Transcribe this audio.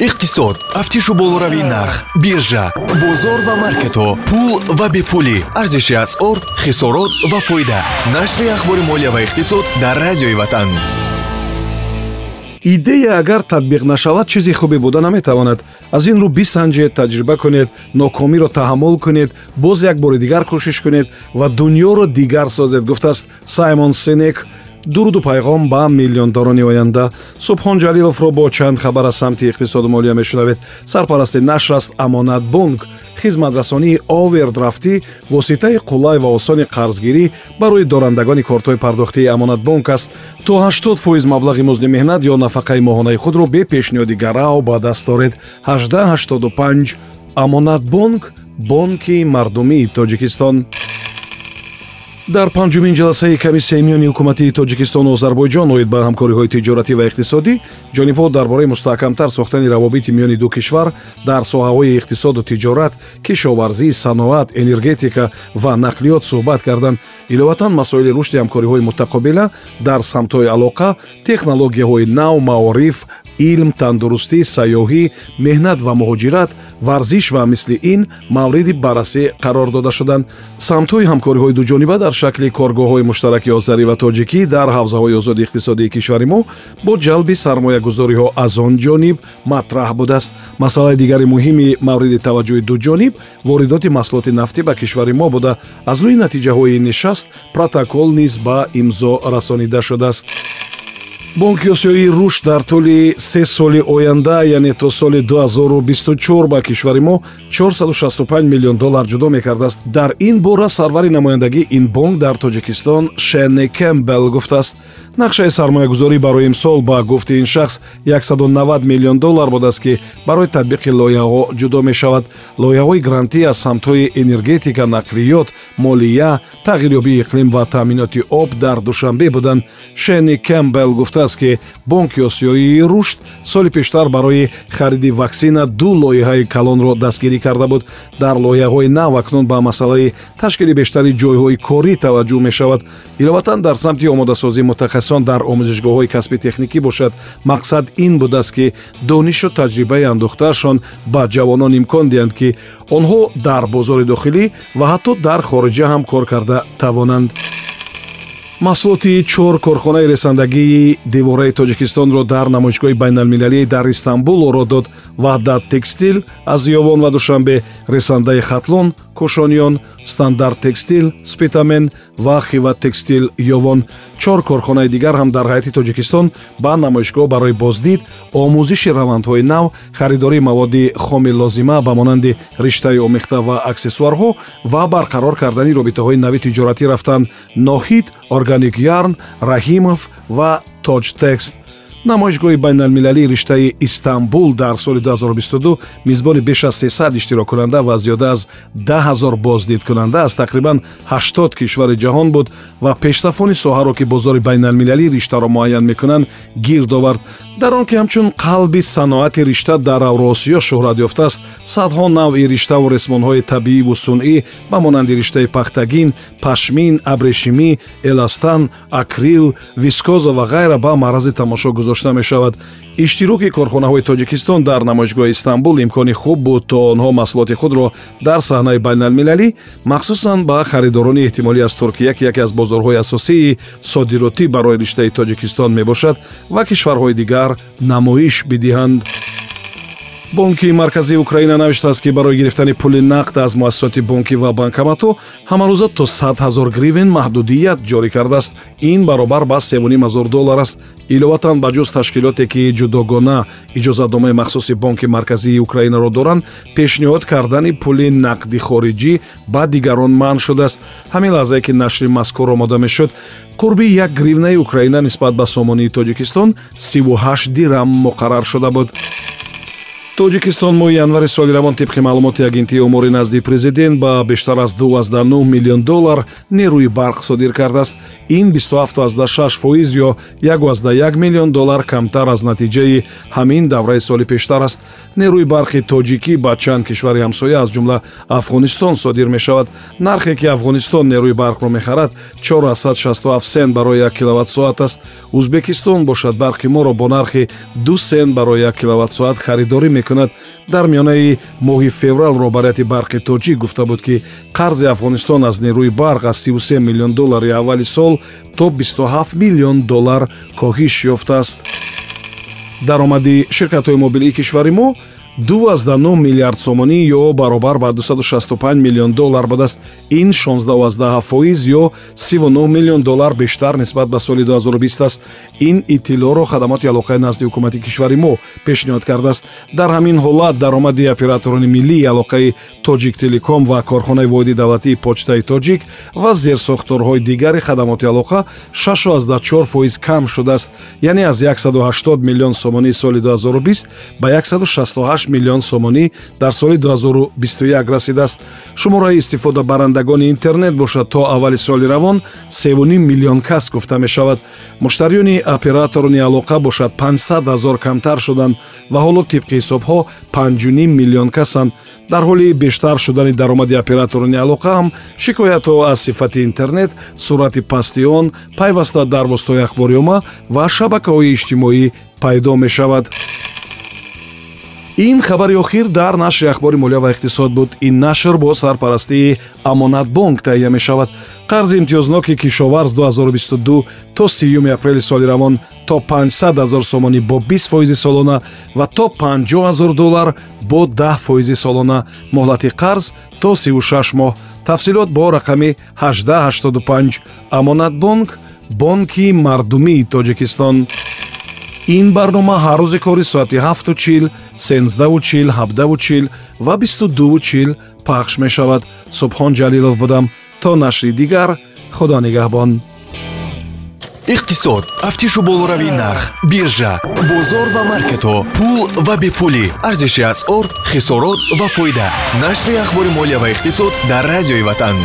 иқтисод. Тафтишу болоравии нарх биржа бозор ва маркетҳо пул ва бепулӣ. Арзиши асъор хисорот ва фоида. Нашри ахбори молия ва иқтисод дар радиои ватан. Идея агар татбиқ нашавад чизи хубе буда наметавонад. Аз ин рӯ бисанҷед таҷриба кунед нокомиро таҳаммул кунед боз як бори дигар кӯшиш кунед ва дуньёро дигар созед гуфтааст саймон сенек дуруду пайғом ба миллиондорони оянда. Субҳон ҷалиловро бо чанд хабар аз самти иқтисоду молия мешунавед. Сарпарасти нашр аст амонат бонк хизматрасонии овердрафтӣ воситаи қулай ва осони қарзгирӣ барои дорандагони кортҳои пардохтии амонат бонк аст. То 80 фоиз маблағи музди меҳнат ё нафақаи моҳонаи худро бе пешниҳоди гарав ба даст доред. 1885 амонат бонк бонки мардумии тоҷикистон дар панҷумин ҷаласаи комиссияи миёни ҳукумати тоҷикистону озарбойҷон оид ба ҳамкориҳои тиҷоратӣ ва иқтисодӣ ҷонибҳо дар бораи мустаҳкамтар сохтани равобити миёни ду кишвар дар соҳаҳои иқтисоду тиҷорат кишоварзӣ саноат энергетика ва нақлиёт суҳбат карданд. Иловатан масоили рушди ҳамкориҳои мутақобила дар самтҳои алоқа технологияҳои нав маориф илм тандурустӣ сайёҳӣ меҳнат ва муҳоҷират варзиш ва мисли ин мавриди баррасӣ қарор дода шуданд. Самтҳои ҳамкориҳои дуҷониба дар шакли коргоҳҳои муштараки озарӣ ва тоҷикӣ дар ҳавзаҳои озоди иқтисодии кишвари мо бо ҷалби сармоягузориҳо аз он ҷониб матраҳ будааст. Масъалаи дигари муҳими мавриди таваҷҷӯҳи дуҷониб воридоти маҳсулоти нафтӣ ба кишвари мо буда. Аз рӯи натиҷаҳои нишаст протокол низ ба имзо расонида шудааст бонки осиёии рушд дар тӯли се соли оянда яъне то соли 2024 ба кишвари мо 465 миллион доллар ҷудо мекардааст. Дар ин бора сарвари намояндагии ин бонк дар тоҷикистон шенни кембел гуфтааст. Нақшаи сармоягузорӣ барои имсол ба гуфти ин шахс 190 миллион доллар будааст ки барои татбиқи лоиҳаҳо ҷудо мешавад. Лоиҳаҳои грантӣ аз самтҳои энергетика нақлиёт молия тағйирёбии иқлим ва таъминоти об дар душанбе буданд. Шенни кембел гуфтааст ки бонки осиёии рушд соли пештар барои хариди ваксина ду лоиҳаи калонро дастгирӣ карда буд. Дар лоиҳаҳои нав акнун ба масъалаи ташкили бештари ҷойҳои корӣ таваҷҷӯҳ мешавад. Иловатан дар самти омодасозии мутахассис инсон дар омӯзишгоҳҳои касби техникӣ бошад. Мақсад ин будааст ки донишу таҷрибаи андӯхтаашон ба ҷавонон имкон диҳанд ки онҳо дар бозори дохилӣ ва ҳатто дар хориҷа ҳам кор карда тавонанд маҳсулоти чор корхонаи ресандагии девораи тоҷикистонро дар намоишгоҳи байналмилалӣ дар истанбул оро дод ваҳдат текстил аз ёвон ва душанбе ресандаи хатлон кушониён стандарт текстил спитамен ва хива текстил ёвон. Чор корхонаи дигар ҳам дар ҳайати тоҷикистон ба намоишгоҳ барои боздид омӯзиши равандҳои нав харидории маводи хоми лозима ба монанди риштаи омехта ва аксессуарҳо ва барқарор кардани робитаҳои нави тиҷоратӣ рафтанд ноҳид органик ярн раҳимов ва тоҷтекст намоишгоҳи байналмилалии риштаи истанбул дар соли 2022 мизбони беш аз 300 иштироккунанда ва зиёда аз 10 0 боздидкунанда аз тақрибан 80 кишвари ҷаҳон буд ва пешсафони соҳаро ки бозори байналмилалии риштаро муайян мекунанд гирд овард дар он ки ҳамчун қалби саноати ришта дар авроосиё шӯҳрат ёфтааст садҳо навъи риштаву ресмонҳои табииву сунъӣ ба монанди риштаи пахтагин пашмин абрешимӣ эластан акрил вискоза ва ғайра ба маърази тамошо гузошта мешавад. Иштироки корхонаҳои тоҷикистон дар намоишгоҳи истанбул имкони хуб буд то онҳо маҳсулоти худро дар саҳнаи байналмилалӣ махсусан ба харидорони эҳтимолӣ аз туркия ки яке аз бозорҳои асосии содиротӣ барои риштаи тоҷикистон мебошад ва кишварҳои дигар намоиш бидиҳанд. Бонки марказии украина навиштааст ки барои гирифтани пули нақд аз муассисоти бонкӣ ва банкоматҳо ҳамарӯза то 100 ҳазор гривен маҳдудият ҷорӣ кардааст. Ин баробар ба 3500 доллар аст иловатан ба ҷуз ташкилоте ки ҷудогона иҷозатномаи махсуси бонки марказии украинаро доранд пешниҳод кардани пули нақди хориҷӣ ба дигарон манъ шудааст. Ҳамин лаҳзае ки нашри мазкур омода мешуд қурби як гривнаи украина нисбат ба сомонии тоҷикистон 38 дирам муқаррар шуда буд тоҷикистон моҳи январи соли равон тибқи маълумоти агентии умури назди президент ба бештар аз 29 миллион доллар нерӯи барқ содир кардааст. Ин 27 фоиз ё 11 миллион доллар камтар аз натиҷаи ҳамин давраи соли пештар аст. Нерӯи барқи тоҷикӣ ба чанд кишвари ҳамсоя аз ҷумла афғонистон содир мешавад. Нархе ки афғонистон нерӯи барқро мехарад 467 сент барои 1 киловатсоат аст. Узбекистон бошад барқи моро бо нархи 2 сент барои 1 киловатсоат харидорӣ мекунад мекунад. Дар миёнаи моҳи феврал роҳбарияти барқи тоҷик гуфта буд ки қарзи афғонистон аз нерӯи барқ аз 33 миллион доллари аввали сол то 27 миллион доллар коҳиш ёфтааст. Даромади ширкатҳои мобилии кишвари мо 29 миллиард сомонӣ ё баробар ба 265 миллион доллар будааст ин 16 фоиз ё 39 миллион доллар бештар нисбат ба соли 2020 аст. Ин иттилоъро хадамоти алоқаи назди ҳукумати кишвари мо пешниҳод кардааст. Дар ҳамин ҳолат даромади операторони миллии алоқаи тоҷик телеком ва корхонаи воҳиди давлатии почтаи тоҷик ва зерсохторҳои дигари хадамоти алоқа 64 фоиз кам шудааст. Яъне аз 180 миллион сомонии соли 2020 ба 168 миллион сомонӣ дар соли 2021 расидааст шумораи истифодабарандагони интернет бошад то аввали соли равон 3 миллион кас гуфта мешавад. Муштариёни операторони алоқа бошад 500 ҳазор камтар шуданд ва ҳоло тибқи ҳисобҳо 5 миллион касанд. Дар ҳоли бештар шудани даромади операторони алоқа ҳам шикоятҳо аз сифати интернет суръати пасти он пайваста дар востои ахбориёма ва шабакаҳои иҷтимоӣ пайдо мешавад ин хабари охир дар нашри ахбори молия ва иқтисод буд. Ин нашр бо сарпарастии амонатбонк таҳия мешавад. Қарзи имтиёзноки кишоварз 2022 то 3 апрели соли равон то 500 ҳазор сомонӣ бо 20 фоизи солона ва то 50 ҳазор доллар бо 10 фоизи солона. Моҳлати қарз то 36 моҳ. Тафсилот бо рақами 1885 амонатбонк бонки мардумии тоҷикистон ин барнома ҳар рӯзи кори соати 7чил 16чил 17чил ва 22чил пахш мешавад. Субҳон ҷалилов будам. То нашри дигар худо нигаҳбон. Иқтисод. Тафтишу болоравии нарх биржа бозор ва маркетҳо пул ва бепулӣ. Арзиши асъор хисорот ва фоида. Нашри ахбори молия ва иқтисод дар радиои ватан